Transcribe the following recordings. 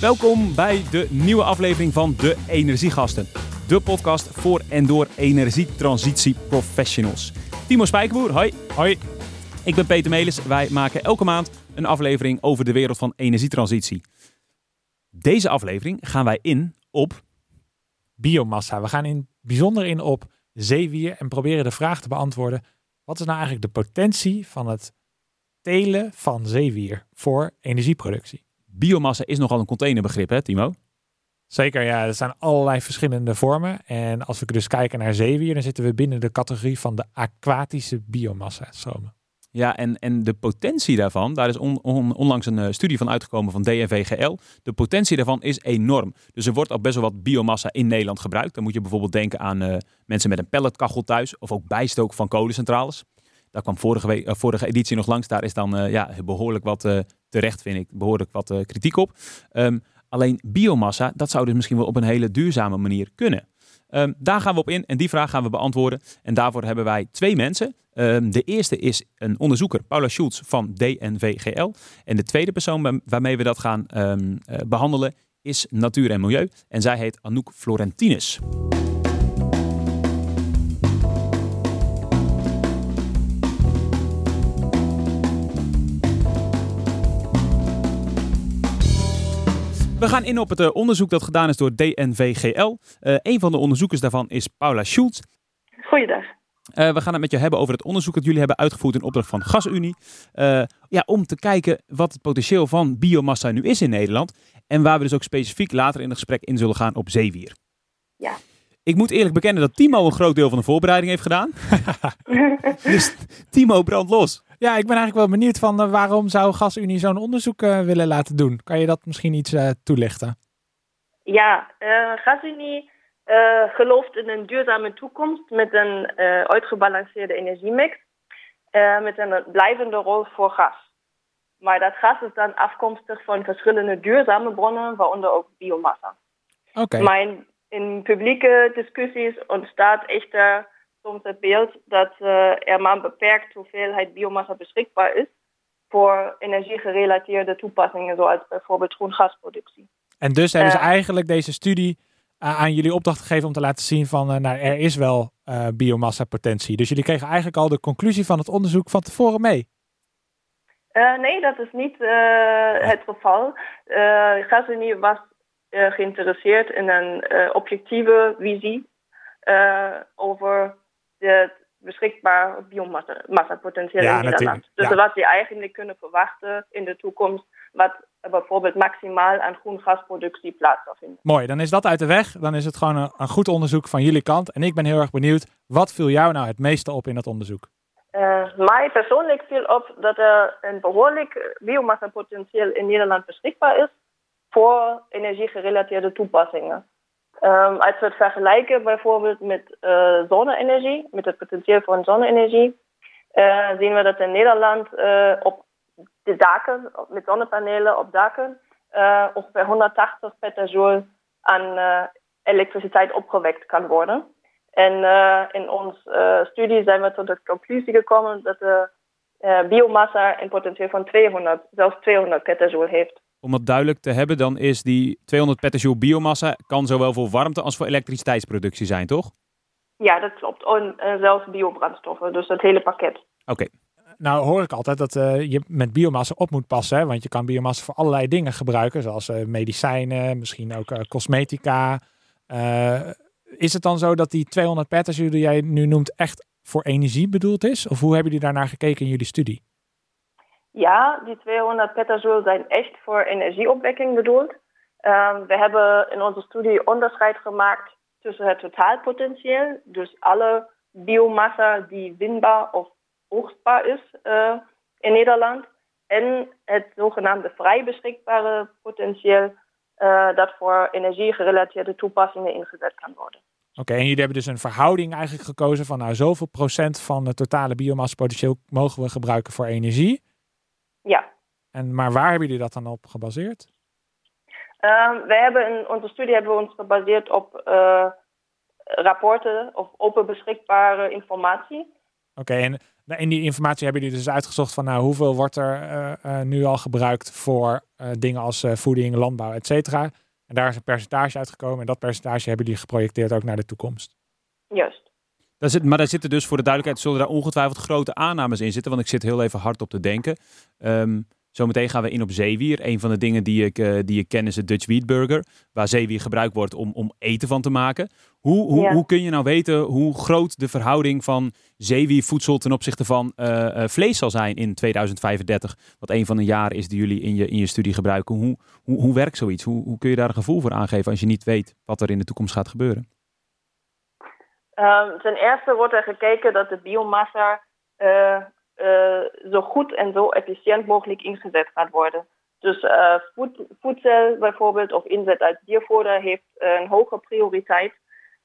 Welkom bij de nieuwe aflevering van De Energiegasten. De podcast voor en door energietransitie professionals. Timo Spijkerboer, hoi. Hoi. Ik ben Peter Melis. Wij maken elke maand een aflevering over de wereld van energietransitie. Deze aflevering gaan wij in op biomassa. We gaan in bijzonder in op zeewier en proberen de vraag te beantwoorden: wat is nou eigenlijk de potentie van het telen van zeewier voor energieproductie? Biomassa is nogal een containerbegrip, hè, Timo? Zeker, ja. Er zijn allerlei verschillende vormen. En als we dus kijken naar zeewier, dan zitten we binnen de categorie van de aquatische biomassa-stromen. Ja, en, en de potentie daarvan, daar is on, onlangs een uh, studie van uitgekomen van DNVGL. De potentie daarvan is enorm. Dus er wordt al best wel wat biomassa in Nederland gebruikt. Dan moet je bijvoorbeeld denken aan uh, mensen met een pelletkachel thuis of ook bijstook van kolencentrales. Daar kwam vorige, week, uh, vorige editie nog langs. Daar is dan ja, behoorlijk wat terecht, vind ik, behoorlijk wat kritiek op. Um, alleen biomassa, dat zou dus misschien wel op een hele duurzame manier kunnen. Um, daar gaan we op in en die vraag gaan we beantwoorden. En daarvoor hebben wij twee mensen. Um, de eerste is een onderzoeker, Paula Schulz van DNVGL. En de tweede persoon waarmee we dat gaan uh, behandelen is Natuur en Milieu. En zij heet Anouk Florentinus. We gaan in op het uh, onderzoek dat gedaan is door DNVGL. Uh, een van de onderzoekers daarvan is Paula Schultz. Goeiedag. Uh, we gaan het met je hebben over het onderzoek dat jullie hebben uitgevoerd in opdracht van GasUnie. ja, om te kijken wat het potentieel van biomassa nu is in Nederland. En waar we dus ook specifiek later in het gesprek in zullen gaan op zeewier. Ja. Ik moet eerlijk bekennen dat Timo een groot deel van de voorbereiding heeft gedaan. dus Timo, brand los. Ja, ik ben eigenlijk wel benieuwd van uh, waarom zou GasUnie zo'n onderzoek uh, willen laten doen? Kan je dat misschien iets uh, toelichten? Ja, GasUnie gelooft in een duurzame toekomst met een uitgebalanceerde energiemix. met een blijvende rol voor gas. Maar dat gas is dan afkomstig van verschillende duurzame bronnen, waaronder ook biomassa. Oké. Okay. Maar in, in publieke discussies ontstaat echter soms het beeld dat uh, er maar een beperkt hoeveelheid biomassa beschikbaar is voor energiegerelateerde toepassingen, zoals bijvoorbeeld groen gasproductie. En dus hebben ze uh, eigenlijk deze studie uh, aan jullie opdracht gegeven om te laten zien van, nou, er is wel biomassa potentie. Dus jullie kregen eigenlijk al de conclusie van het onderzoek van tevoren mee. nee, dat is niet het geval. GasUnie was geïnteresseerd in een objectieve visie over het beschikbaar biomassapotentieel ja, in Nederland. Dus ja. wat je eigenlijk kunnen verwachten in de toekomst, wat bijvoorbeeld maximaal aan groen gasproductie plaats zal vinden. Mooi, dan is dat uit de weg. Dan is het gewoon een, een, goed onderzoek van jullie kant. En ik ben heel erg benieuwd, wat viel jou nou het meeste op in dat onderzoek? Uh, mij persoonlijk viel op dat er een behoorlijk biomassapotentieel in Nederland beschikbaar is voor energiegerelateerde toepassingen. Als we het vergelijken bijvoorbeeld met uh, zonne-energie, met het potentieel van zonne-energie, uh, zien we dat in Nederland uh, op de daken, met zonnepanelen op daken, ongeveer 180 petajoule aan elektriciteit opgewekt kan worden. En in onze studie zijn we tot de conclusie gekomen dat de biomassa een potentieel van 200, zelfs 200 petajoule heeft om dat duidelijk te hebben, dan is die 200 petajoule biomassa kan zowel voor warmte als voor elektriciteitsproductie zijn, toch? Ja, dat klopt. En uh, zelfs biobrandstoffen, dus het hele pakket. Oké. Okay. Nou hoor ik altijd dat uh, je met biomassa op moet passen, hè? want je kan biomassa voor allerlei dingen gebruiken, zoals uh, medicijnen, misschien ook cosmetica. is het dan zo dat die 200 petajoule die jij nu noemt echt voor energie bedoeld is? Of hoe hebben jullie daarnaar gekeken in jullie studie? Ja, die 200 petajoule zijn echt voor energieopwekking bedoeld. Um, we hebben in onze studie onderscheid gemaakt tussen het totaalpotentieel, dus alle biomassa die winbaar of oogstbaar is uh, in Nederland, en het zogenaamde vrij beschikbare potentieel uh, dat voor energiegerelateerde toepassingen ingezet kan worden. Oké, en jullie hebben dus een verhouding eigenlijk gekozen van nou zoveel procent van het totale biomassapotentieel mogen we gebruiken voor energie. Ja. En, maar waar hebben jullie dat dan op gebaseerd? Um, we hebben in onze studie hebben we ons gebaseerd op uh, rapporten of open beschikbare informatie. Oké, okay, en in die informatie hebben jullie dus uitgezocht van nou, hoeveel wordt er nu al gebruikt voor dingen als voeding, landbouw, et cetera. En daar is een percentage uitgekomen en dat percentage hebben jullie geprojecteerd ook naar de toekomst. Juist. Daar zit, maar daar zitten dus voor de duidelijkheid, zullen daar ongetwijfeld grote aannames in zitten. Want ik zit heel even hard op te denken. Um, zometeen gaan we in op zeewier. Een van de dingen die ik, uh, die ik ken is de Dutch Wheat Burger. Waar zeewier gebruikt wordt om, om eten van te maken. Hoe, hoe, hoe kun je nou weten hoe groot de verhouding van zeewiervoedsel ten opzichte van uh, uh, vlees zal zijn in 2035? Wat een van de jaren is die jullie in je, in je studie gebruiken. Hoe, hoe, hoe werkt zoiets? Hoe, hoe kun je daar een gevoel voor aangeven als je niet weet wat er in de toekomst gaat gebeuren? Um, ten eerste wordt er gekeken dat de biomassa uh, uh, zo goed en zo efficiënt mogelijk ingezet gaat worden. Dus voed, voedsel bijvoorbeeld of inzet uit diervoeder heeft een hogere prioriteit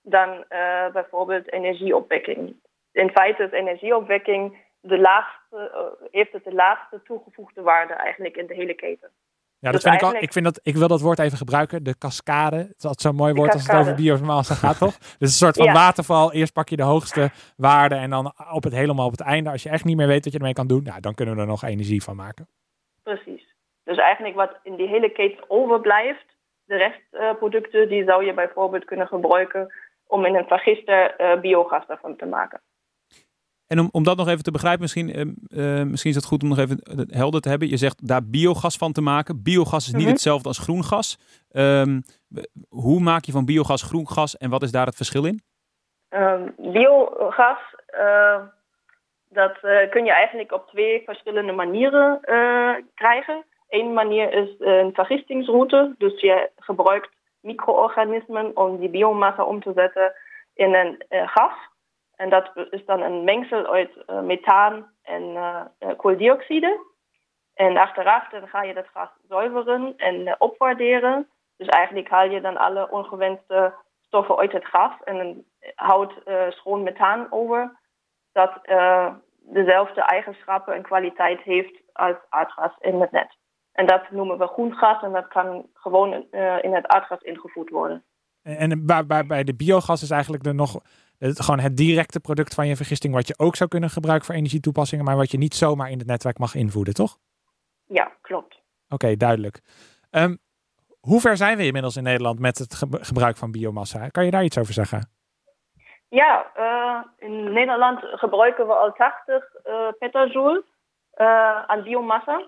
dan bijvoorbeeld energieopwekking. In feite is energieopwekking de laagste, heeft het de laagste toegevoegde waarde eigenlijk in de hele keten. Ja, dat vind ik, al, ik, vind dat, ik wil dat woord even gebruiken. De cascade. Het is altijd zo'n mooi woord als het over biomassa gaat, toch? Dus een soort van waterval. Eerst pak je de hoogste waarde en dan op het helemaal op het einde. Als je echt niet meer weet wat je ermee kan doen, nou, dan kunnen we er nog energie van maken. Precies. Dus eigenlijk wat in die hele keten overblijft, de restproducten, die zou je bijvoorbeeld kunnen gebruiken om in een vergister uh, biogas daarvan te maken. En om, om dat nog even te begrijpen, misschien, uh, misschien is het goed om nog even helder te hebben. Je zegt daar biogas van te maken. Biogas is niet mhm. hetzelfde als groen gas. Um, hoe maak je van biogas groen gas en wat is daar het verschil in? Um, biogas, uh, dat kun je eigenlijk op twee verschillende manieren krijgen. Eén manier is een vergistingsroute. Dus je gebruikt micro-organismen om die biomassa om te zetten in een gas. En dat is dan een mengsel uit uh, methaan en uh, kooldioxide. En achteraf dan ga je dat gas zuiveren en opwaarderen. Dus eigenlijk haal je dan alle ongewenste stoffen uit het gas en houdt schoon methaan over. Dat dezelfde eigenschappen en kwaliteit heeft als aardgas in het net. En dat noemen we groen gas en dat kan gewoon in het aardgas ingevoerd worden. En bij, bij de biogas is eigenlijk er nog het, gewoon het directe product van je vergisting, wat je ook zou kunnen gebruiken voor energietoepassingen, maar wat je niet zomaar in het netwerk mag invoeden, toch? Ja, klopt. Oké, duidelijk. Um, hoe ver zijn we inmiddels in Nederland met het gebruik van biomassa? Kan je daar iets over zeggen? Ja, uh, in Nederland gebruiken we al 80 uh, eh, petajoule uh, aan biomassa.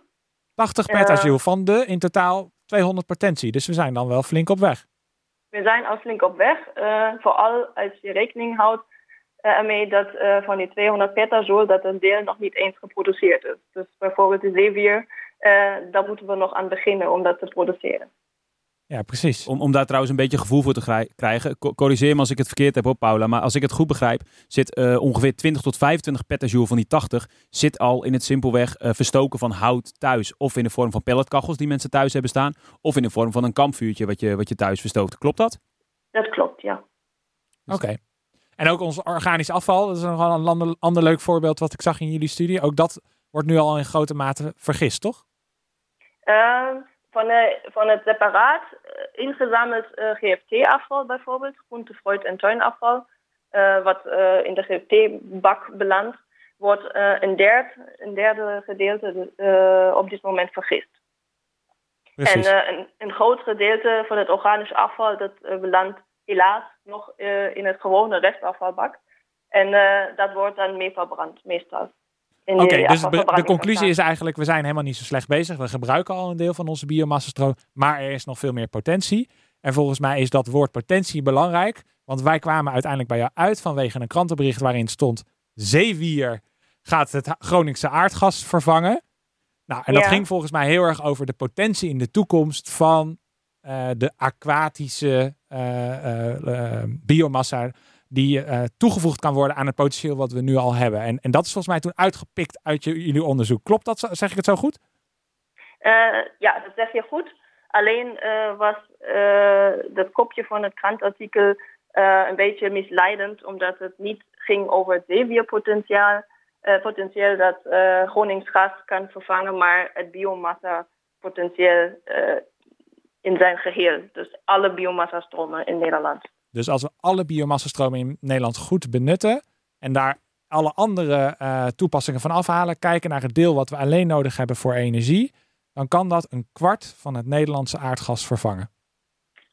80 petajoule van de in totaal 200 potentie. Dus we zijn dan wel flink op weg we zijn al flink op weg. Uh, vooral als je rekening houdt uh, ermee dat uh, van die 200 petajoule dat een deel nog niet eens geproduceerd is. Dus bijvoorbeeld de zeewier, daar moeten we nog aan beginnen om dat te produceren. Ja, precies. Om, om daar trouwens een beetje gevoel voor te krijgen. corrigeer me als ik het verkeerd heb, op Paula. Maar als ik het goed begrijp, zit uh, ongeveer 20 tot 25 petajoule van die 80 zit al in het simpelweg uh, verstoken van hout thuis. Of in de vorm van pelletkachels die mensen thuis hebben staan. Of in de vorm van een kampvuurtje wat je, wat je thuis verstookt. Klopt dat? Dat klopt, ja. Oké. En ook ons organisch afval, dat is nog wel een ander, ander leuk voorbeeld wat ik zag in jullie studie. Ook dat wordt nu al in grote mate vergist, toch? Uh, van, de, van het separaat uh, ingezameld uh, GFT-afval bijvoorbeeld, groente, fruit en tuinafval, uh, wat in de GFT-bak belandt, wordt een, derde, een derde gedeelte op dit moment vergist. Precies. En een, een groot gedeelte van het organisch afval dat belandt helaas nog in het gewone restafvalbak. En dat wordt dan mee verbrand meestal. Oké, dus de conclusie is eigenlijk, we zijn helemaal niet zo slecht bezig. We gebruiken al een deel van onze biomassastroom, maar er is nog veel meer potentie. En volgens mij is dat woord potentie belangrijk, want wij kwamen uiteindelijk bij jou uit vanwege een krantenbericht waarin stond, zeewier gaat het Groningse aardgas vervangen. Nou, en dat ging volgens mij heel erg over de potentie in de toekomst van uh, de aquatische uh, uh, biomassa die uh, toegevoegd kan worden aan het potentieel wat we nu al hebben. En, en dat is volgens mij toen uitgepikt uit je, jullie onderzoek. Klopt dat? Zeg ik het zo goed? Uh, ja, dat zeg je goed. Alleen uh, was dat kopje van het krantartikel een beetje misleidend, omdat het niet ging over het zeewierpotentieel, potentieel dat Gronings gas kan vervangen, maar het biomassa-potentieel in zijn geheel. Dus alle biomassa-stromen in Nederland. Dus als we alle biomassastromen in Nederland goed benutten en daar alle andere toepassingen van afhalen, kijken naar het deel wat we alleen nodig hebben voor energie, dan kan dat een kwart van het Nederlandse aardgas vervangen.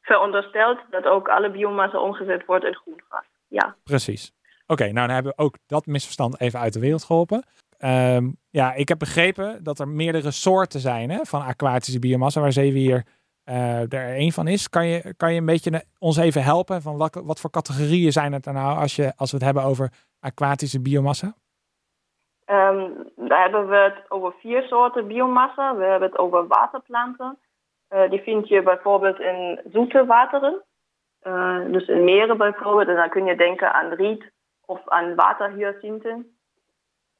Verondersteld dat ook alle biomassa omgezet wordt in groen gas. Ja. Precies. Oké, nou dan hebben we ook dat misverstand even uit de wereld geholpen. Ehm, ja, ik heb begrepen dat er meerdere soorten zijn hè, van aquatische biomassa, waar zeewier er één van is. Kan je, kan je een beetje ons even helpen van wat, voor categorieën zijn het er nou als, je, als we het hebben over aquatische biomassa? Um, daar hebben we het over vier soorten biomassa. We hebben het over waterplanten. Uh, die vind je bijvoorbeeld in zoete wateren. Dus in meren bijvoorbeeld. En dan kun je denken aan riet of aan waterhyacinthen.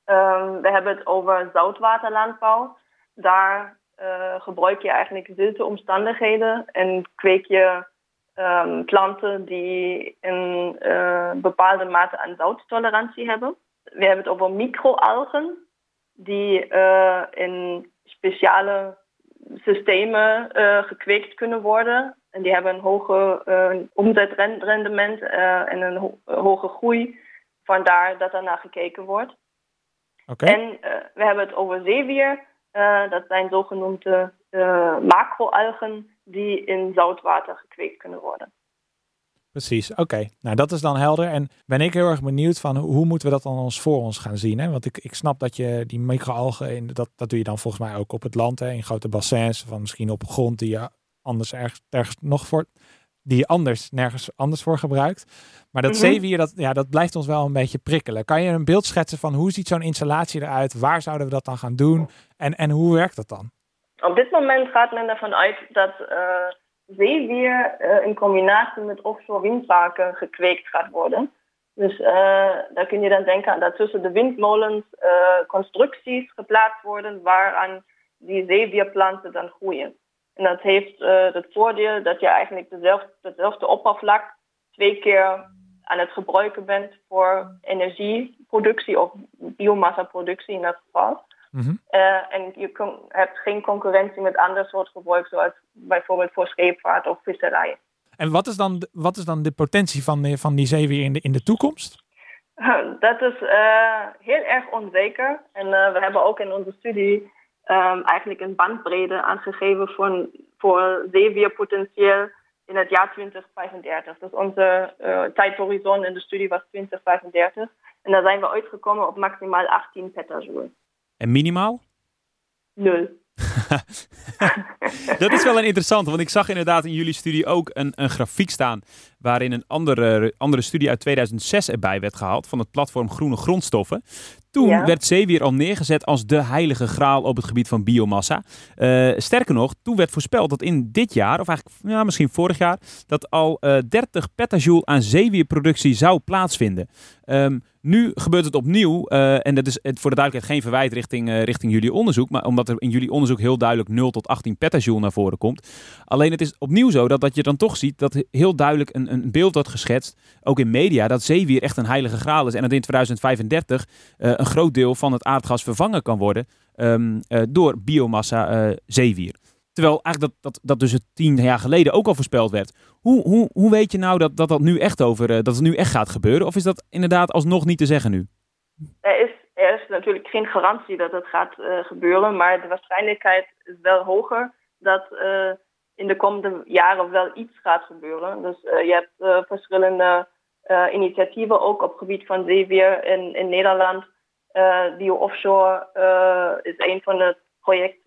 Um, we hebben het over zoutwaterlandbouw. Daar uh, gebruik je eigenlijk zilte omstandigheden en kweek je um, planten die een uh, bepaalde mate aan zouttolerantie hebben. We hebben het over microalgen die uh, in speciale systemen gekweekt kunnen worden. En die hebben een hoge omzetrendement en een ho hoge groei. Vandaar dat er naar gekeken wordt. Okay. En we hebben het over zeewier. Uh, dat zijn zogenoemde uh, macroalgen die in zoutwater gekweekt kunnen worden. Precies, oké. Nou, dat is dan helder. En ben ik heel erg benieuwd van hoe moeten we dat dan ons voor ons gaan zien? Hè? Want ik, ik snap dat je die microalgen, in, dat, dat doe je dan volgens mij ook op het land, hè? in grote bassins, van misschien op grond die je anders ergens, ergens nog voor die je anders nergens anders voor gebruikt. Maar dat -hmm. zeewier, dat, ja, dat blijft ons wel een beetje prikkelen. Kan je een beeld schetsen van hoe ziet zo'n installatie eruit? Waar zouden we dat dan gaan doen? En, en hoe werkt dat dan? Op dit moment gaat men ervan uit dat uh, zeewier uh, in combinatie met offshore windparken gekweekt gaat worden. Dus uh, daar kun je dan denken aan dat tussen de windmolens constructies geplaatst worden waaraan die zeewierplanten dan groeien. En dat heeft uh, het voordeel dat je eigenlijk dezelfde, dezelfde oppervlak twee keer aan het gebruiken bent voor energieproductie of biomassaproductie in dat geval. Mm -hmm. uh, en je hebt geen concurrentie met andere soorten gebruik, zoals bijvoorbeeld voor scheepvaart of visserij. En wat is dan, wat is dan de potentie van, van die zeewier in de, in de toekomst? Dat is uh, heel erg onzeker. En we hebben ook in onze studie um, eigenlijk een bandbreedte aangegeven voor, voor zeewierpotentieel in het jaar 2035. Dus onze uh, tijdhorizon in de studie was 2035. En daar zijn we uitgekomen op maximaal 18 petajoule. En minimaal? Nul. dat is wel een interessante, want ik zag inderdaad in jullie studie ook een, een grafiek staan waarin een andere, andere studie uit 2006 erbij werd gehaald van het platform Groene Grondstoffen. Toen ja. werd zeewier al neergezet als de heilige graal op het gebied van biomassa. Uh, sterker nog, toen werd voorspeld dat in dit jaar, of eigenlijk ja, misschien vorig jaar, dat al uh, 30 petajoule aan zeewierproductie zou plaatsvinden. Um, nu gebeurt het opnieuw, uh, en dat is voor de duidelijkheid geen verwijt richting, richting jullie onderzoek, maar omdat er in jullie onderzoek heel duidelijk 0 tot 18 petajoule naar voren komt. Alleen het is opnieuw zo dat, dat je dan toch ziet dat heel duidelijk een, een beeld wordt geschetst, ook in media, dat zeewier echt een heilige graal is en dat in 2035 uh, een groot deel van het aardgas vervangen kan worden um, door biomassa zeewier. Terwijl eigenlijk dat, dat, dat dus het tien jaar geleden ook al voorspeld werd. Hoe, hoe, hoe weet je nou dat, dat dat nu echt over dat het nu echt gaat gebeuren? Of is dat inderdaad alsnog niet te zeggen nu? Er is, er is natuurlijk geen garantie dat het gaat gebeuren, maar de waarschijnlijkheid is wel hoger dat in de komende jaren wel iets gaat gebeuren. Dus uh, je hebt verschillende initiatieven ook op het gebied van zeewier in, in Nederland. Bio Offshore is een van de projecten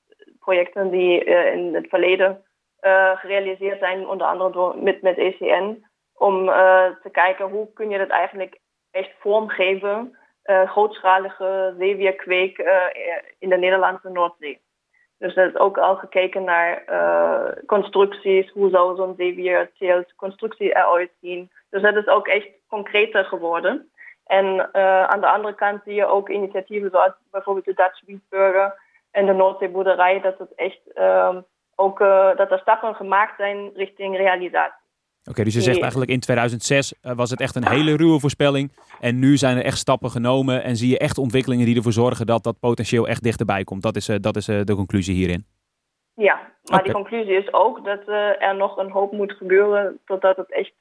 projecten die uh, in het verleden uh, gerealiseerd zijn, onder andere door, met, met ECN, om uh, te kijken hoe kun je dat eigenlijk echt vormgeven, grootschalige zeewierkweek in de Nederlandse Noordzee. Dus er is ook al gekeken naar constructies, hoe zou zo'n zeewierteelt-constructie eruit zien. Dus dat is ook echt concreter geworden. En aan de andere kant zie je ook initiatieven zoals bijvoorbeeld de Dutch Wheatburger, en de Noordzeeboerderij, dat het echt uh, ook uh, dat er stappen gemaakt zijn richting realisatie. Oké, okay, dus je zegt eigenlijk in 2006 uh, was het echt een hele ruwe voorspelling. En nu zijn er echt stappen genomen en zie je echt ontwikkelingen die ervoor zorgen dat dat potentieel echt dichterbij komt. Dat is, uh, dat is uh, de conclusie hierin. Ja, maar okay. die conclusie is ook dat er nog een hoop moet gebeuren totdat, het echt,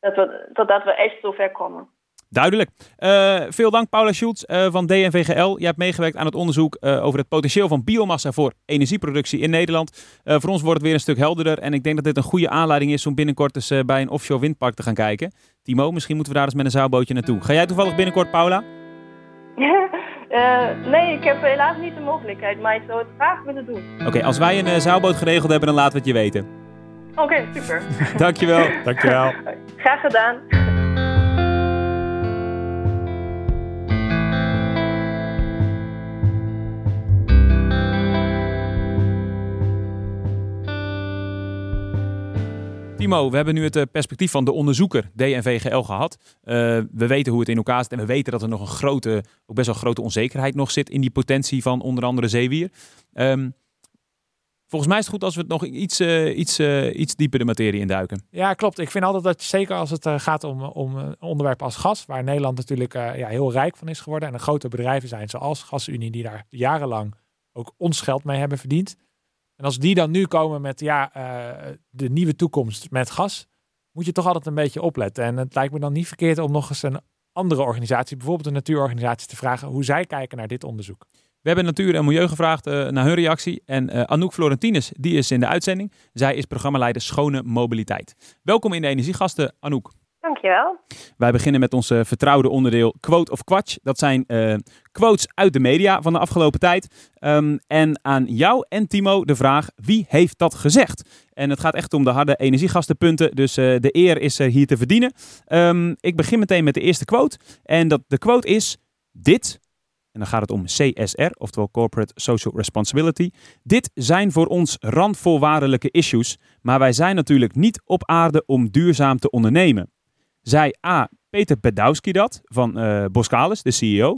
dat we, totdat we echt zover komen. Duidelijk. Uh, veel dank Paula Schultz uh, van DNVGL. Je hebt meegewerkt aan het onderzoek uh, over het potentieel van biomassa voor energieproductie in Nederland. voor ons wordt het weer een stuk helderder. En ik denk dat dit een goede aanleiding is om binnenkort eens bij een offshore windpark te gaan kijken. Timo, misschien moeten we daar eens met een zeilbootje naartoe. Ga jij toevallig binnenkort, Paula? nee, ik heb helaas niet de mogelijkheid, maar ik zou het graag willen doen. Oké, als wij een zeilboot geregeld hebben, dan laten we het je weten. Oké, super. Dankjewel. Dankjewel. Graag gedaan. We hebben nu het eh, perspectief van de onderzoeker DNVGL gehad. Uh, we weten hoe het in elkaar zit en we weten dat er nog een grote, ook best wel grote onzekerheid nog zit in die potentie van onder andere zeewier. Um, volgens mij is het goed als we het nog iets, uh, iets, iets dieper de materie induiken. Ja, klopt. Ik vind altijd dat zeker als het gaat om, om een onderwerp als gas, waar Nederland natuurlijk ja, heel rijk van is geworden en er grote bedrijven zijn zoals GasUnie die daar jarenlang ook ons geld mee hebben verdiend en als die dan nu komen met ja, uh, de nieuwe toekomst met gas, moet je toch altijd een beetje opletten. En het lijkt me dan niet verkeerd om nog eens een andere organisatie, bijvoorbeeld een natuurorganisatie, te vragen hoe zij kijken naar dit onderzoek. We hebben Natuur en Milieu gevraagd uh, naar hun reactie. En uh, Anouk Florentines, die is in de uitzending. Zij is programmaleider Schone Mobiliteit. Welkom in de Energiegasten, Anouk. Dankjewel. Wij beginnen met ons vertrouwde onderdeel Quote of Quatsch. Dat zijn uh, quotes uit de media van de afgelopen tijd. Um, en aan jou en Timo de vraag, wie heeft dat gezegd? En het gaat echt om de harde energiegastenpunten, dus uh, de eer is er hier te verdienen. Um, ik begin meteen met de eerste quote. En dat, de quote is, dit, en dan gaat het om CSR, oftewel Corporate Social Responsibility. Dit zijn voor ons randvoorwaardelijke issues, maar wij zijn natuurlijk niet op aarde om duurzaam te ondernemen. Zij A. Peter Bedowski dat van uh, Boskalis, de CEO.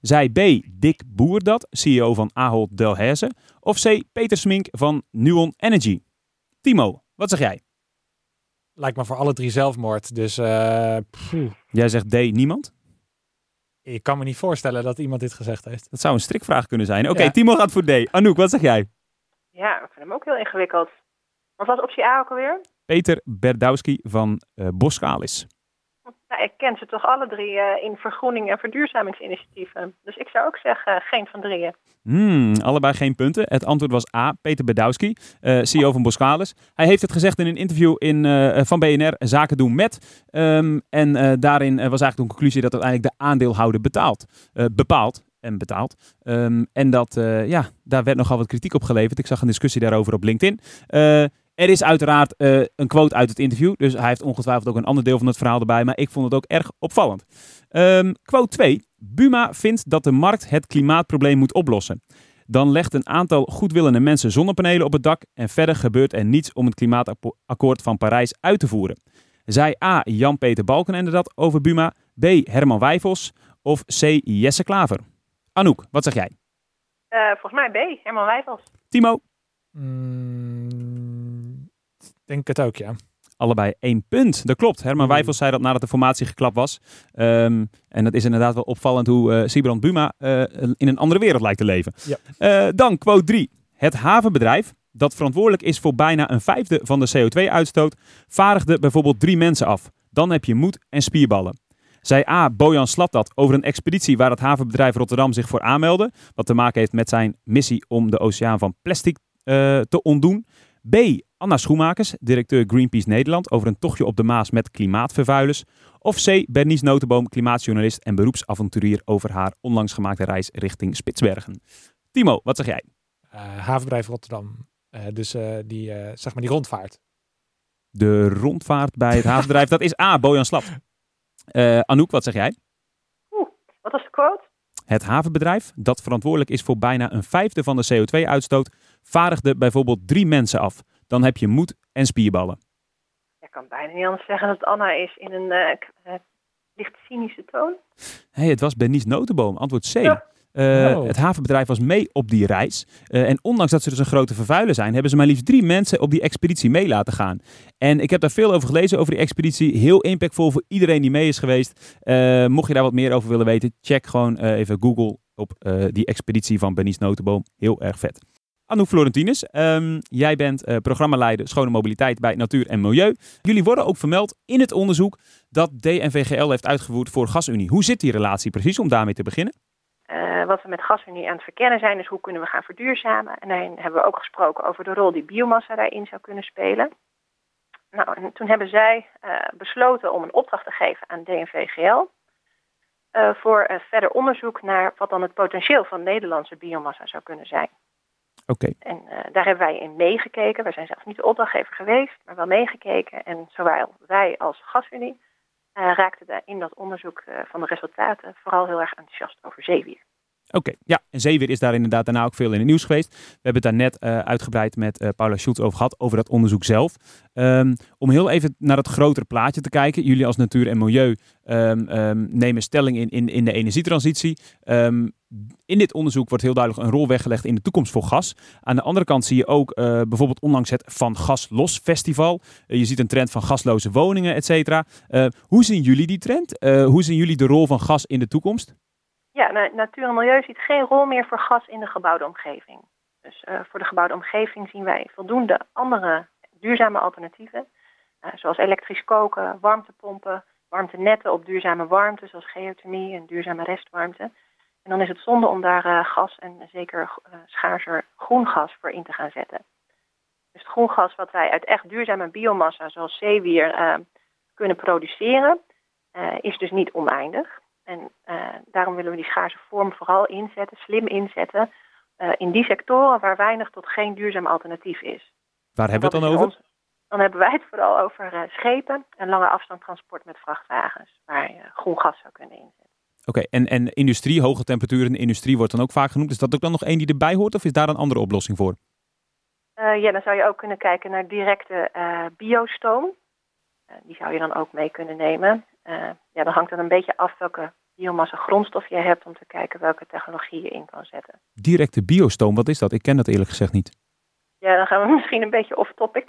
Zij B. Dick Boer dat, CEO van Ahold Delhaize. Of C. Peter Smink van Nuon Energy. Timo, wat zeg jij? Lijkt me voor alle drie zelfmoord, dus... Uh, jij zegt D. Niemand? Ik kan me niet voorstellen dat iemand dit gezegd heeft. Dat zou een strikvraag kunnen zijn. Oké, okay, Timo gaat voor D. Anouk, wat zeg jij? Ja, ik vind hem ook heel ingewikkeld. Wat was optie A ook alweer? Peter Berdowski van uh, Boskalis. Nou, ik ken ze toch alle drie uh, in vergroening en verduurzamingsinitiatieven. Dus ik zou ook zeggen uh, geen van drieën. Hmm, allebei geen punten. Het antwoord was A. Peter Bedowski, uh, CEO van Boskalis. Hij heeft het gezegd in een interview in, van BNR, Zaken doen met. Um, en daarin was eigenlijk de conclusie dat uiteindelijk de aandeelhouder betaalt, bepaalt en betaalt. Um, en dat, ja, daar werd nogal wat kritiek op geleverd. Ik zag een discussie daarover op LinkedIn. Er is uiteraard uh, een quote uit het interview, dus hij heeft ongetwijfeld ook een ander deel van het verhaal erbij, maar ik vond het ook erg opvallend. Um, quote 2. Buma vindt dat de markt het klimaatprobleem moet oplossen. Dan legt een aantal goedwillende mensen zonnepanelen op het dak en verder gebeurt er niets om het klimaatakkoord van Parijs uit te voeren. Zij A. Jan-Peter Balkenende dat over Buma, B. Herman Wijfels of C. Jesse Klaver? Anouk, wat zeg jij? Uh, volgens mij B. Herman Wijfels. Timo? Mm, denk het ook, ja. Allebei één punt. Dat klopt. Herman. Wijfels zei dat nadat de formatie geklapt was. Um, en dat is inderdaad wel opvallend hoe uh, Sibrand Buma uh, in een andere wereld lijkt te leven. Ja. Uh, dan quote 3. Het havenbedrijf, dat verantwoordelijk is voor bijna een vijfde van de CO2-uitstoot, vaardigde bijvoorbeeld drie mensen af. Dan heb je moed en spierballen. Zij A. Bojan dat over een expeditie waar het havenbedrijf Rotterdam zich voor aanmeldde. Wat te maken heeft met zijn missie om de oceaan van plastic te ontdoen. B. Anna Schoenmakers, directeur Greenpeace Nederland, over een tochtje op de Maas met klimaatvervuilers. Of C. Bernice Notenboom, klimaatjournalist en beroepsavonturier over haar onlangs gemaakte reis richting Spitsbergen. Timo, wat zeg jij? Uh, havenbedrijf Rotterdam. Uh, dus die, zeg maar die rondvaart. De rondvaart bij het havenbedrijf, dat is A. Bojan Slap. Anouk, wat zeg jij? Oeh, wat was de quote? Het havenbedrijf, dat verantwoordelijk is voor bijna een vijfde van de CO2-uitstoot, vaardigde bijvoorbeeld drie mensen af. Dan heb je moed en spierballen. Ik kan bijna niet anders zeggen dat Anna is in een uh, licht cynische toon. hey, het was Bernice Notenboom, antwoord C. Uh, Het havenbedrijf was mee op die reis. Uh, en ondanks dat ze dus een grote vervuiler zijn, hebben ze maar liefst drie mensen op die expeditie mee laten gaan. En ik heb daar veel over gelezen over die expeditie. Heel impactvol voor iedereen die mee is geweest. Uh, mocht je daar wat meer over willen weten, check gewoon even Google op die expeditie van Bernice Notenboom. Heel erg vet. Anouk Florentines, um, jij bent uh, programmaleider Schone Mobiliteit bij Natuur en Milieu. Jullie worden ook vermeld in het onderzoek dat DNVGL heeft uitgevoerd voor GasUnie. Hoe zit die relatie precies, om daarmee te beginnen? Uh, wat we met GasUnie aan het verkennen zijn, is hoe kunnen we gaan verduurzamen. En daarin hebben we ook gesproken over de rol die biomassa daarin zou kunnen spelen. Nou, en toen hebben zij uh, besloten om een opdracht te geven aan DNVGL. Uh, voor verder onderzoek naar wat dan het potentieel van Nederlandse biomassa zou kunnen zijn. En daar hebben wij in meegekeken. Wij zijn zelf niet de opdrachtgever geweest, maar wel meegekeken. En zowel wij als GasUnie raakten in dat onderzoek van de resultaten vooral heel erg enthousiast over zeewier. Oké, ja. En zeewier is daar inderdaad daarna ook veel in het nieuws geweest. We hebben het daar net uh, uitgebreid met uh, Paula Schultz over gehad, over dat onderzoek zelf. Um, om heel even naar het grotere plaatje te kijken. Jullie als natuur en milieu um, um, nemen stelling in, in, in de energietransitie. in dit onderzoek wordt heel duidelijk een rol weggelegd in de toekomst voor gas. Aan de andere kant zie je ook uh, bijvoorbeeld onlangs het Van Gas Los Festival. je ziet een trend van gasloze woningen, et cetera. hoe zien jullie die trend? hoe zien jullie de rol van gas in de toekomst? Ja, natuur en milieu ziet geen rol meer voor gas in de gebouwde omgeving. Dus uh, voor de gebouwde omgeving zien wij voldoende andere duurzame alternatieven. Uh, zoals elektrisch koken, warmtepompen, warmtenetten op duurzame warmte, zoals geothermie en duurzame restwarmte. En dan is het zonde om daar uh, gas en zeker schaarser groen gas voor in te gaan zetten. Dus het groen gas wat wij uit echt duurzame biomassa, zoals zeewier, kunnen produceren, is dus niet oneindig. En uh, daarom willen we die schaarse vorm vooral inzetten, slim inzetten, uh, in die sectoren waar weinig tot geen duurzaam alternatief is. Waar hebben we het dan over? Ons, dan hebben wij het vooral over uh, schepen en lange afstandtransport met vrachtwagens, waar je groen gas zou kunnen inzetten. Oké, okay, en, en industrie, hoge temperaturen industrie wordt dan ook vaak genoemd. Is dat ook dan nog één die erbij hoort of is daar een andere oplossing voor? ja, dan zou je ook kunnen kijken naar directe biostoom. die zou je dan ook mee kunnen nemen. ja, dan hangt het een beetje af welke biomassa grondstof je hebt om te kijken welke technologie je in kan zetten. Directe biostoom, wat is dat? Ik ken dat eerlijk gezegd niet. Ja, dan gaan we misschien een beetje off topic.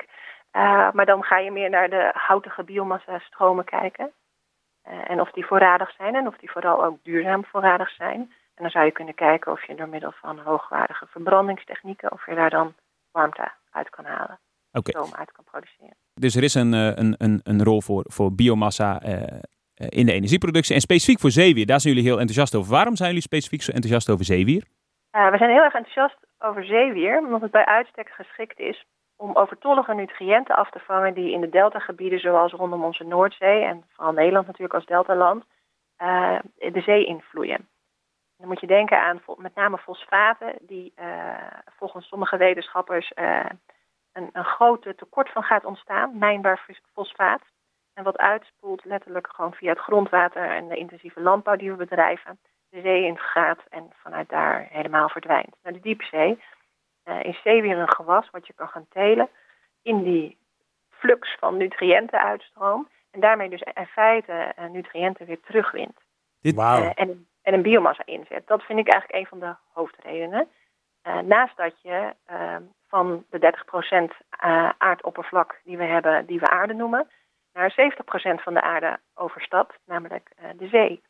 Uh, maar dan ga je meer naar de houtige biomassa stromen kijken. Uh, en of die voorradig zijn en of die vooral ook duurzaam voorradig zijn. En dan zou je kunnen kijken of je door middel van hoogwaardige verbrandingstechnieken, of je daar dan warmte uit kan halen. Okay. Stroom uit kan produceren. Dus er is een, eh, een, een, een rol voor, voor biomassa eh, in de energieproductie. En specifiek voor zeewier, daar zijn jullie heel enthousiast over. Waarom zijn jullie specifiek zo enthousiast over zeewier? Uh, we zijn heel erg enthousiast over zeewier, omdat het bij uitstek geschikt is om overtollige nutriënten af te vangen die in de deltagebieden, zoals rondom onze Noordzee en vooral Nederland natuurlijk als deltaland, uh, de zee invloeien. Dan moet je denken aan met name fosfaten, die volgens sommige wetenschappers een, een groot tekort van gaat ontstaan, mijnbaar fosfaat. En wat uitspoelt letterlijk gewoon via het grondwater en de intensieve landbouw die we bedrijven, de zee in gaat en vanuit daar helemaal verdwijnt. Naar de diepzee uh, is zeewier een gewas wat je kan gaan telen in die flux van nutriëntenuitstroom. En daarmee dus in feite uh, nutriënten weer terugwint. Dit... Wow. Uh, en, en een biomassa inzet. Dat vind ik eigenlijk een van de hoofdredenen. naast dat je van de 30% aardoppervlak die we hebben, die we aarde noemen, naar 70% van de aarde overstapt, namelijk uh, de zee.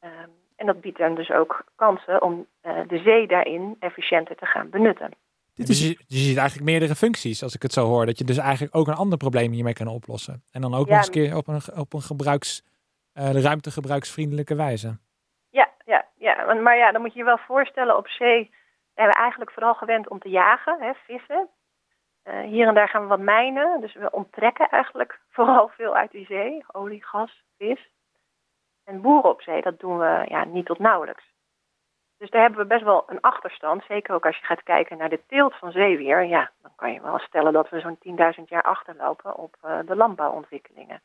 Um, en dat biedt dan dus ook kansen om uh, de zee daarin efficiënter te gaan benutten. Dit is... Dus je, je ziet eigenlijk meerdere functies, als ik het zo hoor. Dat je dus eigenlijk ook een ander probleem hiermee kan oplossen. En dan ook ja, nog eens een keer op een, op een gebruiks, uh, ruimtegebruiksvriendelijke wijze. Ja, ja, ja, maar ja, dan moet je je wel voorstellen, op zee zijn we eigenlijk vooral gewend om te jagen, hè, vissen. Uh, hier en daar gaan we wat mijnen, dus we onttrekken eigenlijk vooral veel uit die zee. Olie, gas, vis. En boeren op zee, dat doen we ja, niet tot nauwelijks. Dus daar hebben we best wel een achterstand. Zeker ook als je gaat kijken naar de teelt van zeewier. Ja, dan kan je wel stellen dat we zo'n 10.000 jaar achterlopen op uh, de landbouwontwikkelingen.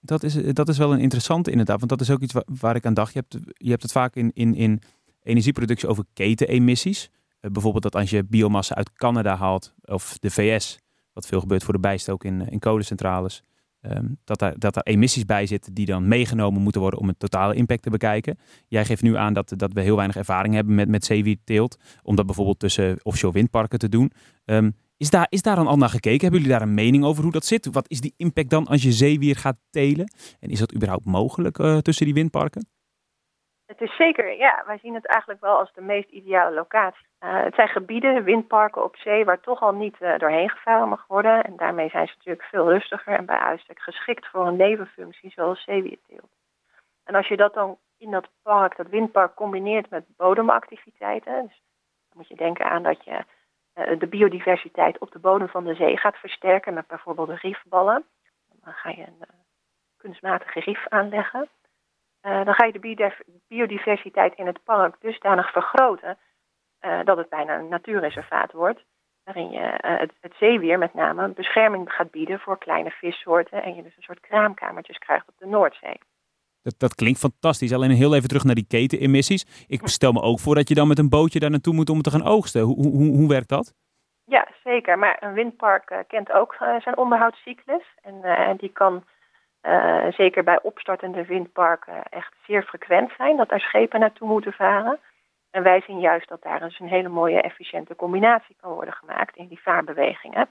Dat is, dat is wel een interessante inderdaad. Want dat is ook iets waar, waar ik aan dacht. Je hebt, je hebt het vaak in, in, in energieproductie over ketenemissies. Uh, bijvoorbeeld dat als je biomassa uit Canada haalt of de VS, wat veel gebeurt voor de bijstook in, in kolencentrales, um, dat, daar, dat er emissies bij zitten die dan meegenomen moeten worden om het totale impact te bekijken. Jij geeft nu aan dat, dat we heel weinig ervaring hebben met, met zeewierteelt, om dat bijvoorbeeld tussen offshore windparken te doen. Um, is daar, is daar een al naar gekeken? Hebben jullie daar een mening over hoe dat zit? Wat is die impact dan als je zeewier gaat telen? En is dat überhaupt mogelijk uh, tussen die windparken? Het is zeker, ja, wij zien het eigenlijk wel als de meest ideale locatie. Uh, het zijn gebieden, windparken op zee, waar toch al niet uh, doorheen gevaren mag worden. En daarmee zijn ze natuurlijk veel rustiger en bij uitstek geschikt voor een nevenfunctie zoals zeewierteelt. En als je dat dan in dat park, dat windpark, combineert met bodemactiviteiten. Dus dan moet je denken aan dat je uh, de biodiversiteit op de bodem van de zee gaat versterken met bijvoorbeeld riefballen. Dan ga je een kunstmatige rief aanleggen. Uh, dan ga je de biodiversiteit in het park dusdanig vergroten uh, dat het bijna een natuurreservaat wordt. Waarin je uh, het, het, zeewier met name bescherming gaat bieden voor kleine vissoorten. En je dus een soort kraamkamertjes krijgt op de Noordzee. Dat, dat klinkt fantastisch. Alleen heel even terug naar die ketenemissies. Ik stel me ook voor dat je dan met een bootje daar naartoe moet om te gaan oogsten. Hoe, hoe, hoe werkt dat? Ja, zeker. Maar een windpark kent ook zijn onderhoudscyclus. En die kan uh, zeker bij opstartende windparken echt zeer frequent zijn dat daar schepen naartoe moeten varen. En wij zien juist dat daar dus een hele mooie efficiënte combinatie kan worden gemaakt in die vaarbewegingen.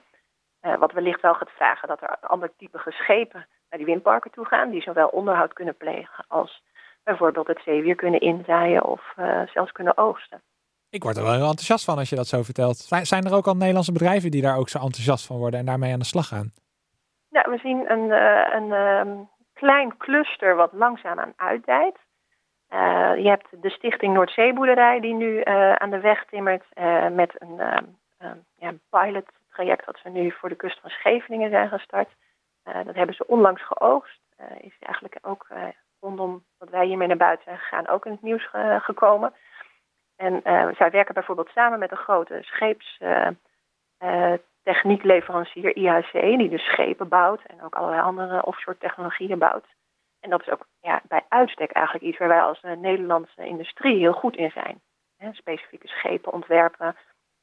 Uh, wat wellicht wel gaat vragen dat er ander type schepen naar die windparken toe gaan, die zowel onderhoud kunnen plegen als bijvoorbeeld het zeewier kunnen inzaaien of uh, zelfs kunnen oogsten. Ik word er wel heel enthousiast van als je dat zo vertelt. Zijn er ook al Nederlandse bedrijven die daar ook zo enthousiast van worden en daarmee aan de slag gaan? We zien een, uh, een um, klein cluster wat langzaamaan uitdijt. Uh, je hebt de Stichting Noordzeeboerderij die nu uh, aan de weg timmert met een ja, pilot traject dat ze nu voor de kust van Scheveningen zijn gestart. dat hebben ze onlangs geoogst. is eigenlijk ook rondom wat wij hiermee naar buiten zijn gegaan ook in het nieuws gekomen. En zij werken bijvoorbeeld samen met een grote scheeps techniekleverancier IHC, die dus schepen bouwt en ook allerlei andere offshore technologieën bouwt. En dat is ook ja, bij uitstek eigenlijk iets waar wij als uh, Nederlandse industrie heel goed in zijn. Hè, specifieke schepen ontwerpen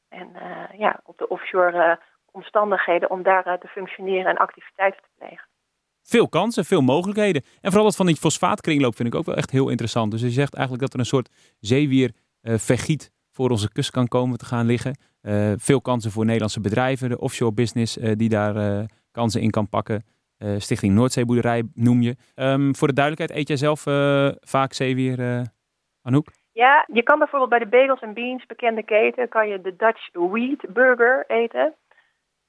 en uh, ja, op de offshore uh, omstandigheden om daar te functioneren en activiteiten te plegen. Veel kansen, veel mogelijkheden. En vooral dat van die fosfaatkringloop vind ik ook wel echt heel interessant. Dus je zegt eigenlijk dat er een soort zeewier vergiet voor onze kust kan komen te gaan liggen. Uh, veel kansen voor Nederlandse bedrijven, de offshore business uh, die daar uh, kansen in kan pakken. Stichting Noordzeeboerderij noem je. Um, voor de duidelijkheid, eet jij zelf vaak zeewier, Anouk? Ja, je kan bijvoorbeeld bij de Bagels and Beans, bekende keten, kan je de Dutch Wheat Burger eten.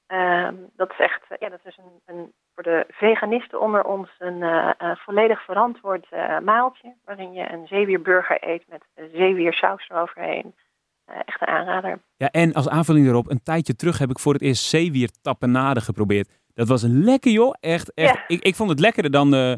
Um, dat is echt, ja, dat is een, een, voor de veganisten onder ons een volledig verantwoord maaltje. Waarin je een zeewierburger eet met zeewiersaus eroverheen. Uh, echt een aanrader. Ja, en als aanvulling erop, een tijdje terug heb ik voor het eerst zeewiertappenade geprobeerd. Dat was lekker joh, echt. echt. Ja. Ik, ik vond het lekkerder dan, uh,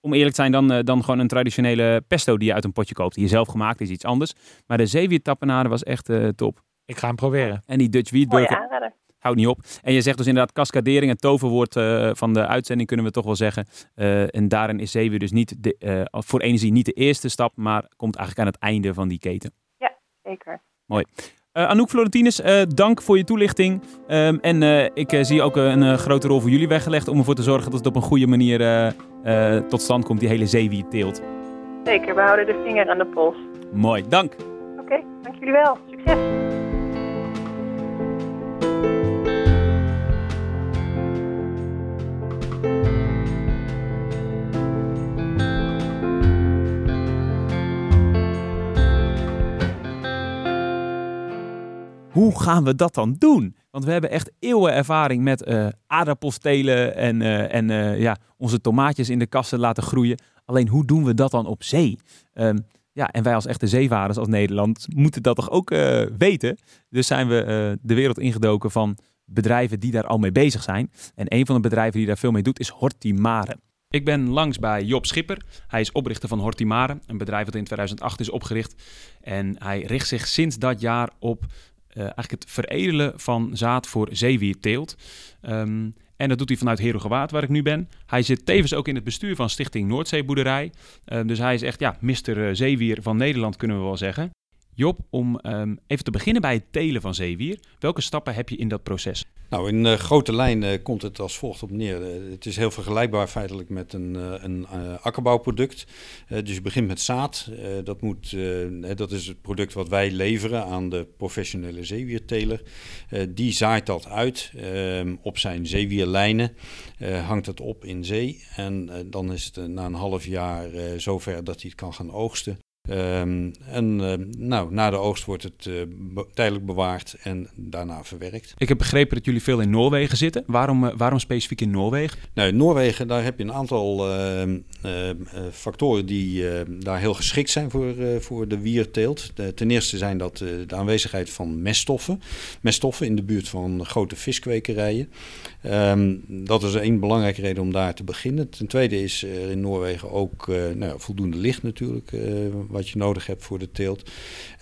om eerlijk te zijn, dan, uh, dan gewoon een traditionele pesto die je uit een potje koopt. Die je zelf gemaakt is, iets anders. Maar de zeewiertappenade was echt top. Ik ga hem proberen. En die Dutch Wheatburger. Houdt niet op. En je zegt dus inderdaad cascadering, het toverwoord van de uitzending kunnen we toch wel zeggen. en daarin is zeewier dus niet de, voor energie niet de eerste stap, maar komt eigenlijk aan het einde van die keten. Ja, zeker. Mooi. Uh, Anouk Florentinus, uh, dank voor je toelichting. Um, en uh, ik zie ook een grote rol voor jullie weggelegd om ervoor te zorgen dat het op een goede manier tot stand komt, die hele zeewierteelt. Zeker, we houden de vinger aan de pols. Mooi, dank. Oké, okay, dank jullie wel. Succes. Hoe gaan we dat dan doen? Want we hebben echt eeuwen ervaring met uh, aardappels telen en, uh, en uh, ja, onze tomaatjes in de kassen laten groeien. Alleen hoe doen we dat dan op zee? Um, ja, en wij als echte zeevarers als Nederland moeten dat toch ook weten. Dus zijn we de wereld ingedoken van bedrijven die daar al mee bezig zijn. En een van de bedrijven die daar veel mee doet is Hortimare. Ik ben langs bij Job Schipper. Hij is oprichter van Hortimare, een bedrijf dat in 2008 is opgericht. En hij richt zich sinds dat jaar op eigenlijk het veredelen van zaad voor zeewierteelt. Um, en dat doet hij vanuit Herugewaard, waar ik nu ben. Hij zit tevens ook in het bestuur van Stichting Noordzeeboerderij. Uh, dus hij is echt ja, Mr. Zeewier van Nederland, kunnen we wel zeggen. Job, om um, even te beginnen bij het telen van zeewier. Welke stappen heb je in dat proces? Nou, in uh, grote lijnen uh, komt het als volgt op neer. Uh, het is heel vergelijkbaar feitelijk met een, een akkerbouwproduct. dus je begint met zaad. dat, moet, dat is het product wat wij leveren aan de professionele zeewierteler. die zaait dat uit ehm, op zijn zeewierlijnen. hangt het op in zee. En dan is het na een half jaar zover dat hij het kan gaan oogsten. Ehm, en uh, nou, na de oogst wordt het uh, be tijdelijk bewaard en daarna verwerkt. Ik heb begrepen dat jullie veel in Noorwegen zitten. Waarom, uh, waarom specifiek in Noorwegen? Nou, in Noorwegen daar heb je een aantal ehm, factoren die daar heel geschikt zijn voor, voor de wierteelt. ten eerste zijn dat de aanwezigheid van meststoffen. Meststoffen in de buurt van grote viskwekerijen. Um, dat is één belangrijke reden om daar te beginnen. Ten tweede is er in Noorwegen ook nou, voldoende licht natuurlijk wat je nodig hebt voor de teelt.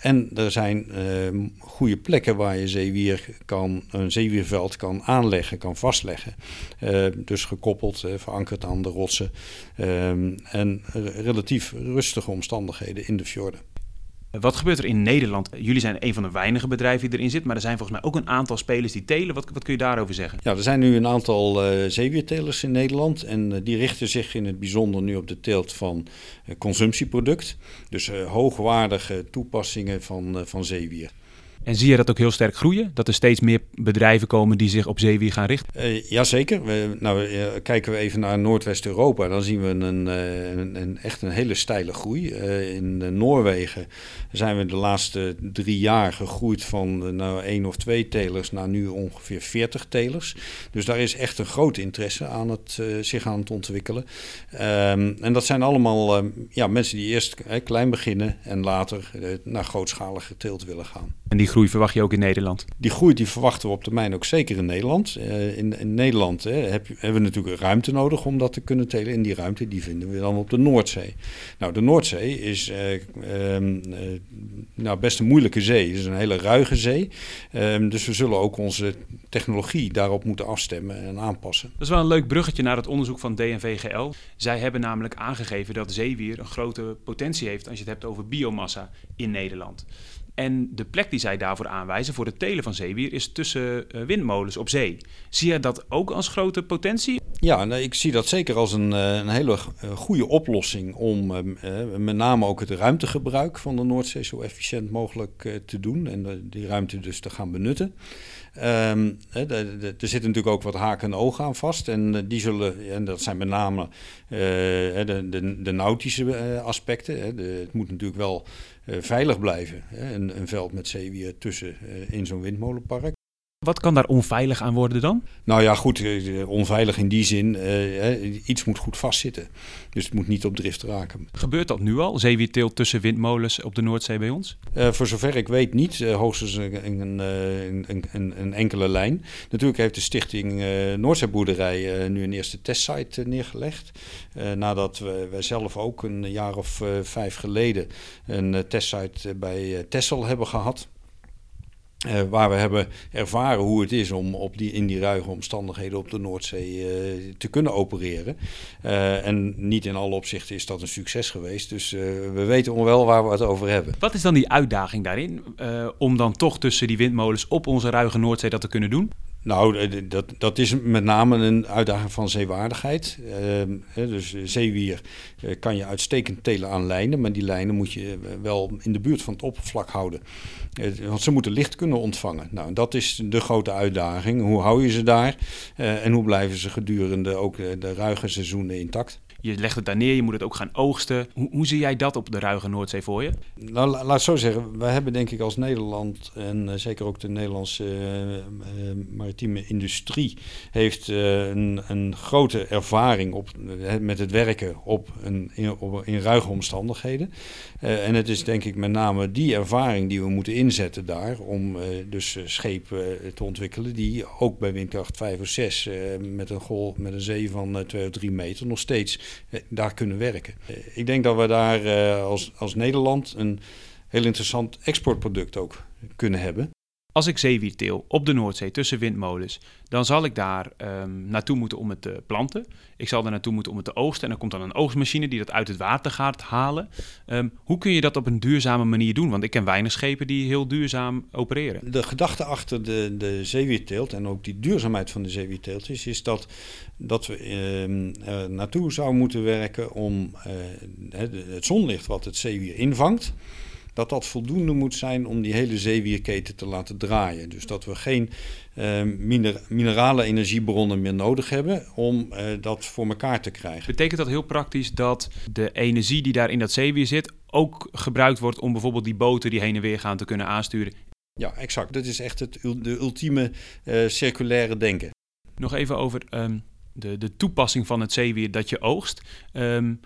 En er zijn uh, goede plekken waar je zeewier kan, een zeewierveld kan aanleggen, kan vastleggen. Uh, dus gekoppeld, uh, verankerd aan de rotsen. Ehm, en relatief rustige omstandigheden in de fjorden. Wat gebeurt er in Nederland? Jullie zijn een van de weinige bedrijven die erin zit, maar er zijn volgens mij ook een aantal spelers die telen. Wat, wat kun je daarover zeggen? Ja, er zijn nu een aantal uh, zeewiertelers in Nederland en uh, die richten zich in het bijzonder nu op de teelt van uh, consumptieproduct. Dus hoogwaardige toepassingen van, van zeewier. En zie je dat ook heel sterk groeien? Dat er steeds meer bedrijven komen die zich op zeewier gaan richten? Uh, jazeker. Nou, uh, kijken we even naar Noordwest-Europa, dan zien we een, een, echt een hele steile groei. in Noorwegen zijn we de laatste drie jaar gegroeid van nou, één of twee telers naar nu ongeveer 40 telers. Dus daar is echt een groot interesse aan het, zich aan het ontwikkelen. Um, en dat zijn allemaal ja, mensen die eerst klein beginnen en later naar grootschalige teelt willen gaan. En die groei verwacht je ook in Nederland? Die groei die verwachten we op termijn ook zeker in Nederland. Uh, in, in, Nederland hè, heb, hebben we natuurlijk ruimte nodig om dat te kunnen telen. En die ruimte die vinden we dan op de Noordzee. Nou, de Noordzee is uh, uh, nou, best een moeilijke zee. Het is een hele ruige zee. Ehm, dus we zullen ook onze technologie daarop moeten afstemmen en aanpassen. Dat is wel een leuk bruggetje naar het onderzoek van DNVGL. Zij hebben namelijk aangegeven dat zeewier een grote potentie heeft als je het hebt over biomassa in Nederland. En de plek die zij daarvoor aanwijzen, voor het telen van zeewier, is tussen uh, windmolens op zee. Zie je dat ook als grote potentie? Ja, ik zie dat zeker als een, een hele goede oplossing om met name ook het ruimtegebruik van de Noordzee zo efficiënt mogelijk te doen en die ruimte dus te gaan benutten. De, er zitten natuurlijk ook wat haken en ogen aan vast. En die zullen, en dat zijn met name de, de, de, nautische aspecten. Het moet natuurlijk wel veilig blijven. Een, een, veld met zeewier tussen in zo'n windmolenpark. Wat kan daar onveilig aan worden dan? Nou ja, goed, onveilig in die zin, uh, iets moet goed vastzitten. Dus het moet niet op drift raken. Gebeurt dat nu al, zeewierteelt tussen windmolens op de Noordzee bij ons? Uh, voor zover ik weet niet, uh, hoogstens een, een, een, een, enkele lijn. Natuurlijk heeft de stichting Noordzeeboerderij nu een eerste testsite neergelegd. nadat we, wij zelf ook een jaar of vijf geleden een testsite bij Tessel hebben gehad. Uh, waar we hebben ervaren hoe het is om op die, in die ruige omstandigheden op de Noordzee uh, te kunnen opereren. Uh, en niet in alle opzichten is dat een succes geweest. Dus we weten wel waar we het over hebben. Wat is dan die uitdaging daarin om dan toch tussen die windmolens op onze ruige Noordzee dat te kunnen doen? Nou, dat, dat is met name een uitdaging van zeewaardigheid. Uh, dus zeewier uh, kan je uitstekend telen aan lijnen, maar die lijnen moet je wel in de buurt van het oppervlak houden. Want ze moeten licht kunnen ontvangen. Nou, dat is de grote uitdaging. Hoe hou je ze daar en hoe blijven ze gedurende ook de ruige seizoenen intact? Je legt het daar neer, je moet het ook gaan oogsten. Hoe, hoe zie jij dat op de ruige Noordzee voor je? Nou, la, laat zo zeggen. Wij hebben denk ik als Nederland en uh, zeker ook de Nederlandse uh, uh, maritieme industrie heeft een, een, grote ervaring op, met het werken op een, in, op, in ruige omstandigheden. en het is denk ik met name die ervaring die we moeten inzetten daar om dus schepen te ontwikkelen die ook bij windkracht 5 of 6 met een golf met een zee van 2 of 3 meter nog steeds daar kunnen werken. Ik denk dat we daar uh, als, als Nederland een heel interessant exportproduct ook kunnen hebben. Als ik zeewier teel op de Noordzee tussen windmolens, dan zal ik daar um, naartoe moeten om het te planten. Ik zal er naartoe moeten om het te oogsten. En dan komt dan een oogstmachine die dat uit het water gaat halen. Um, hoe kun je dat op een duurzame manier doen? Want ik ken weinig schepen die heel duurzaam opereren. De gedachte achter de, de zeewierteelt en ook die duurzaamheid van de zeewierteelt is, is dat, dat we er naartoe zouden moeten werken om uh, het zonlicht wat het zeewier invangt dat dat voldoende moet zijn om die hele zeewierketen te laten draaien. Dus dat we geen uh, minerale energiebronnen meer nodig hebben om uh, dat voor elkaar te krijgen. Betekent dat heel praktisch dat de energie die daar in dat zeewier zit ook gebruikt wordt om bijvoorbeeld die boten die heen en weer gaan te kunnen aansturen? Ja, exact. Dat is echt het, de ultieme uh, circulaire denken. Nog even over um, de, de toepassing van het zeewier dat je oogst. Um,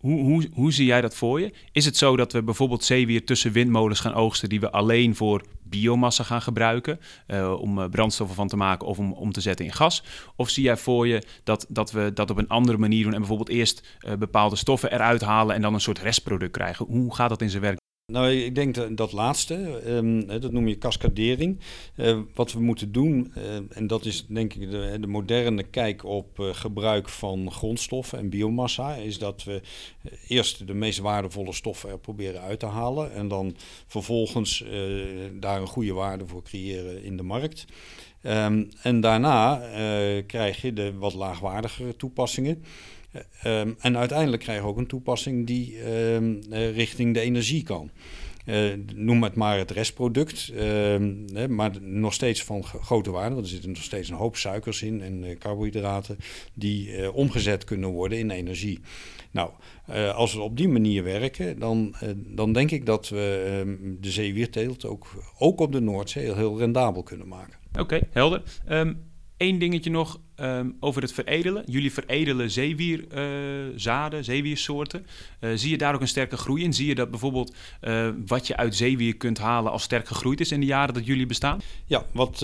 hoe, hoe, hoe zie jij dat voor je? Is het zo dat we bijvoorbeeld zeewier tussen windmolens gaan oogsten die we alleen voor biomassa gaan gebruiken uh, om uh, brandstoffen van te maken of om om te zetten in gas? Of zie jij voor je dat, dat we dat op een andere manier doen en bijvoorbeeld eerst uh, bepaalde stoffen eruit halen en dan een soort restproduct krijgen? Hoe gaat dat in zijn werk? Nou, ik denk dat, dat laatste, um, dat noem je cascadering. Uh, wat we moeten doen, uh, en dat is denk ik de, de moderne kijk op uh, gebruik van grondstoffen en biomassa, is dat we eerst de meest waardevolle stoffen er proberen uit te halen en dan vervolgens daar een goede waarde voor creëren in de markt. Um, en daarna krijg je de wat laagwaardigere toepassingen. Um, en uiteindelijk krijg je ook een toepassing die um, uh, richting de energie kan. Uh, noem het maar het restproduct, uh, maar nog steeds van grote waarde, want er zitten nog steeds een hoop suikers in en uh, carbohydraten die omgezet kunnen worden in energie. Nou, als we op die manier werken, dan, dan denk ik dat we ehm, de zeewierteelt ook, ook op de Noordzee heel rendabel kunnen maken. Oké, helder. Eén dingetje nog um, over het veredelen. Jullie veredelen zeewierzaden, uh, zeewiersoorten. Uh, zie je daar ook een sterke groei in? Zie je dat bijvoorbeeld uh, wat je uit zeewier kunt halen al sterk gegroeid is in de jaren dat jullie bestaan? Ja, wat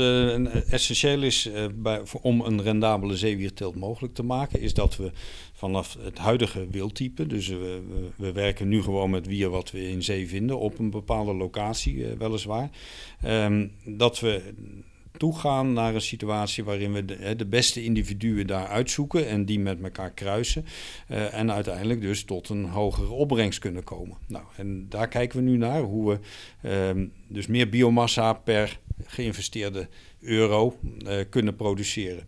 essentieel is bij, om een rendabele zeewierteelt mogelijk te maken, is dat we vanaf het huidige wildtype, dus we, we, we, werken nu gewoon met wier wat we in zee vinden op een bepaalde locatie weliswaar, um, dat we toegaan naar een situatie waarin we de, de, beste individuen daar uitzoeken en die met elkaar kruisen. Uh, en uiteindelijk dus tot een hogere opbrengst kunnen komen. Nou, en daar kijken we nu naar hoe we uh, dus meer biomassa per geïnvesteerde euro uh, kunnen produceren.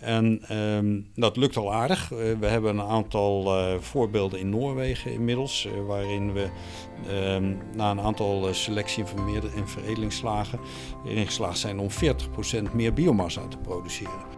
En um, dat lukt al aardig. Uh, we hebben een aantal uh, voorbeelden in Noorwegen inmiddels, uh, waarin we um, na een aantal selectie- en veredelingsslagen erin geslaagd zijn om 40% meer biomassa te produceren.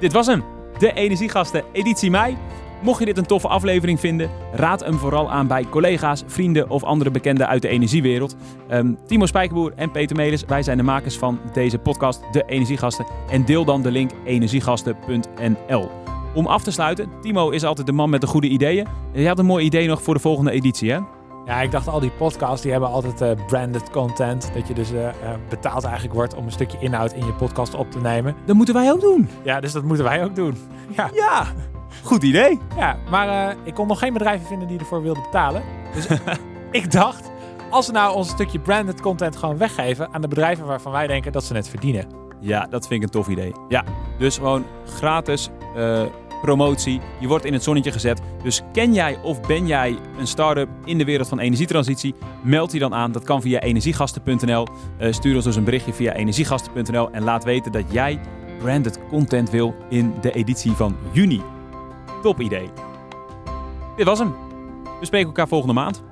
Dit was hem, de Energiegasten editie mei. Mocht je dit een toffe aflevering vinden, raad hem vooral aan bij collega's, vrienden of andere bekenden uit de energiewereld. Um, Timo Spijkerboer en Peter Melis, wij zijn de makers van deze podcast, De Energiegasten. En deel dan de link energiegasten.nl. Om af te sluiten, Timo is altijd de man met de goede ideeën. Je had een mooi idee nog voor de volgende editie, hè? Ja, ik dacht al die podcasts die hebben altijd uh, branded content. Dat je dus uh, betaald eigenlijk wordt om een stukje inhoud in je podcast op te nemen. Dat moeten wij ook doen. Ja, dus dat moeten wij ook doen. Ja. ja. Goed idee. Ja, maar uh, ik kon nog geen bedrijven vinden die ervoor wilden betalen. Dus ik dacht, als we nou ons stukje branded content gewoon weggeven aan de bedrijven waarvan wij denken dat ze het verdienen. Ja, dat vind ik een tof idee. Ja, dus gewoon gratis uh, promotie. Je wordt in het zonnetje gezet. Dus ken jij of ben jij een start-up in de wereld van energietransitie? Meld je dan aan. Dat kan via energiegasten.nl. Uh, stuur ons dus een berichtje via energiegasten.nl en laat weten dat jij branded content wil in de editie van juni. Top idee. Dit was hem. We spreken elkaar volgende maand.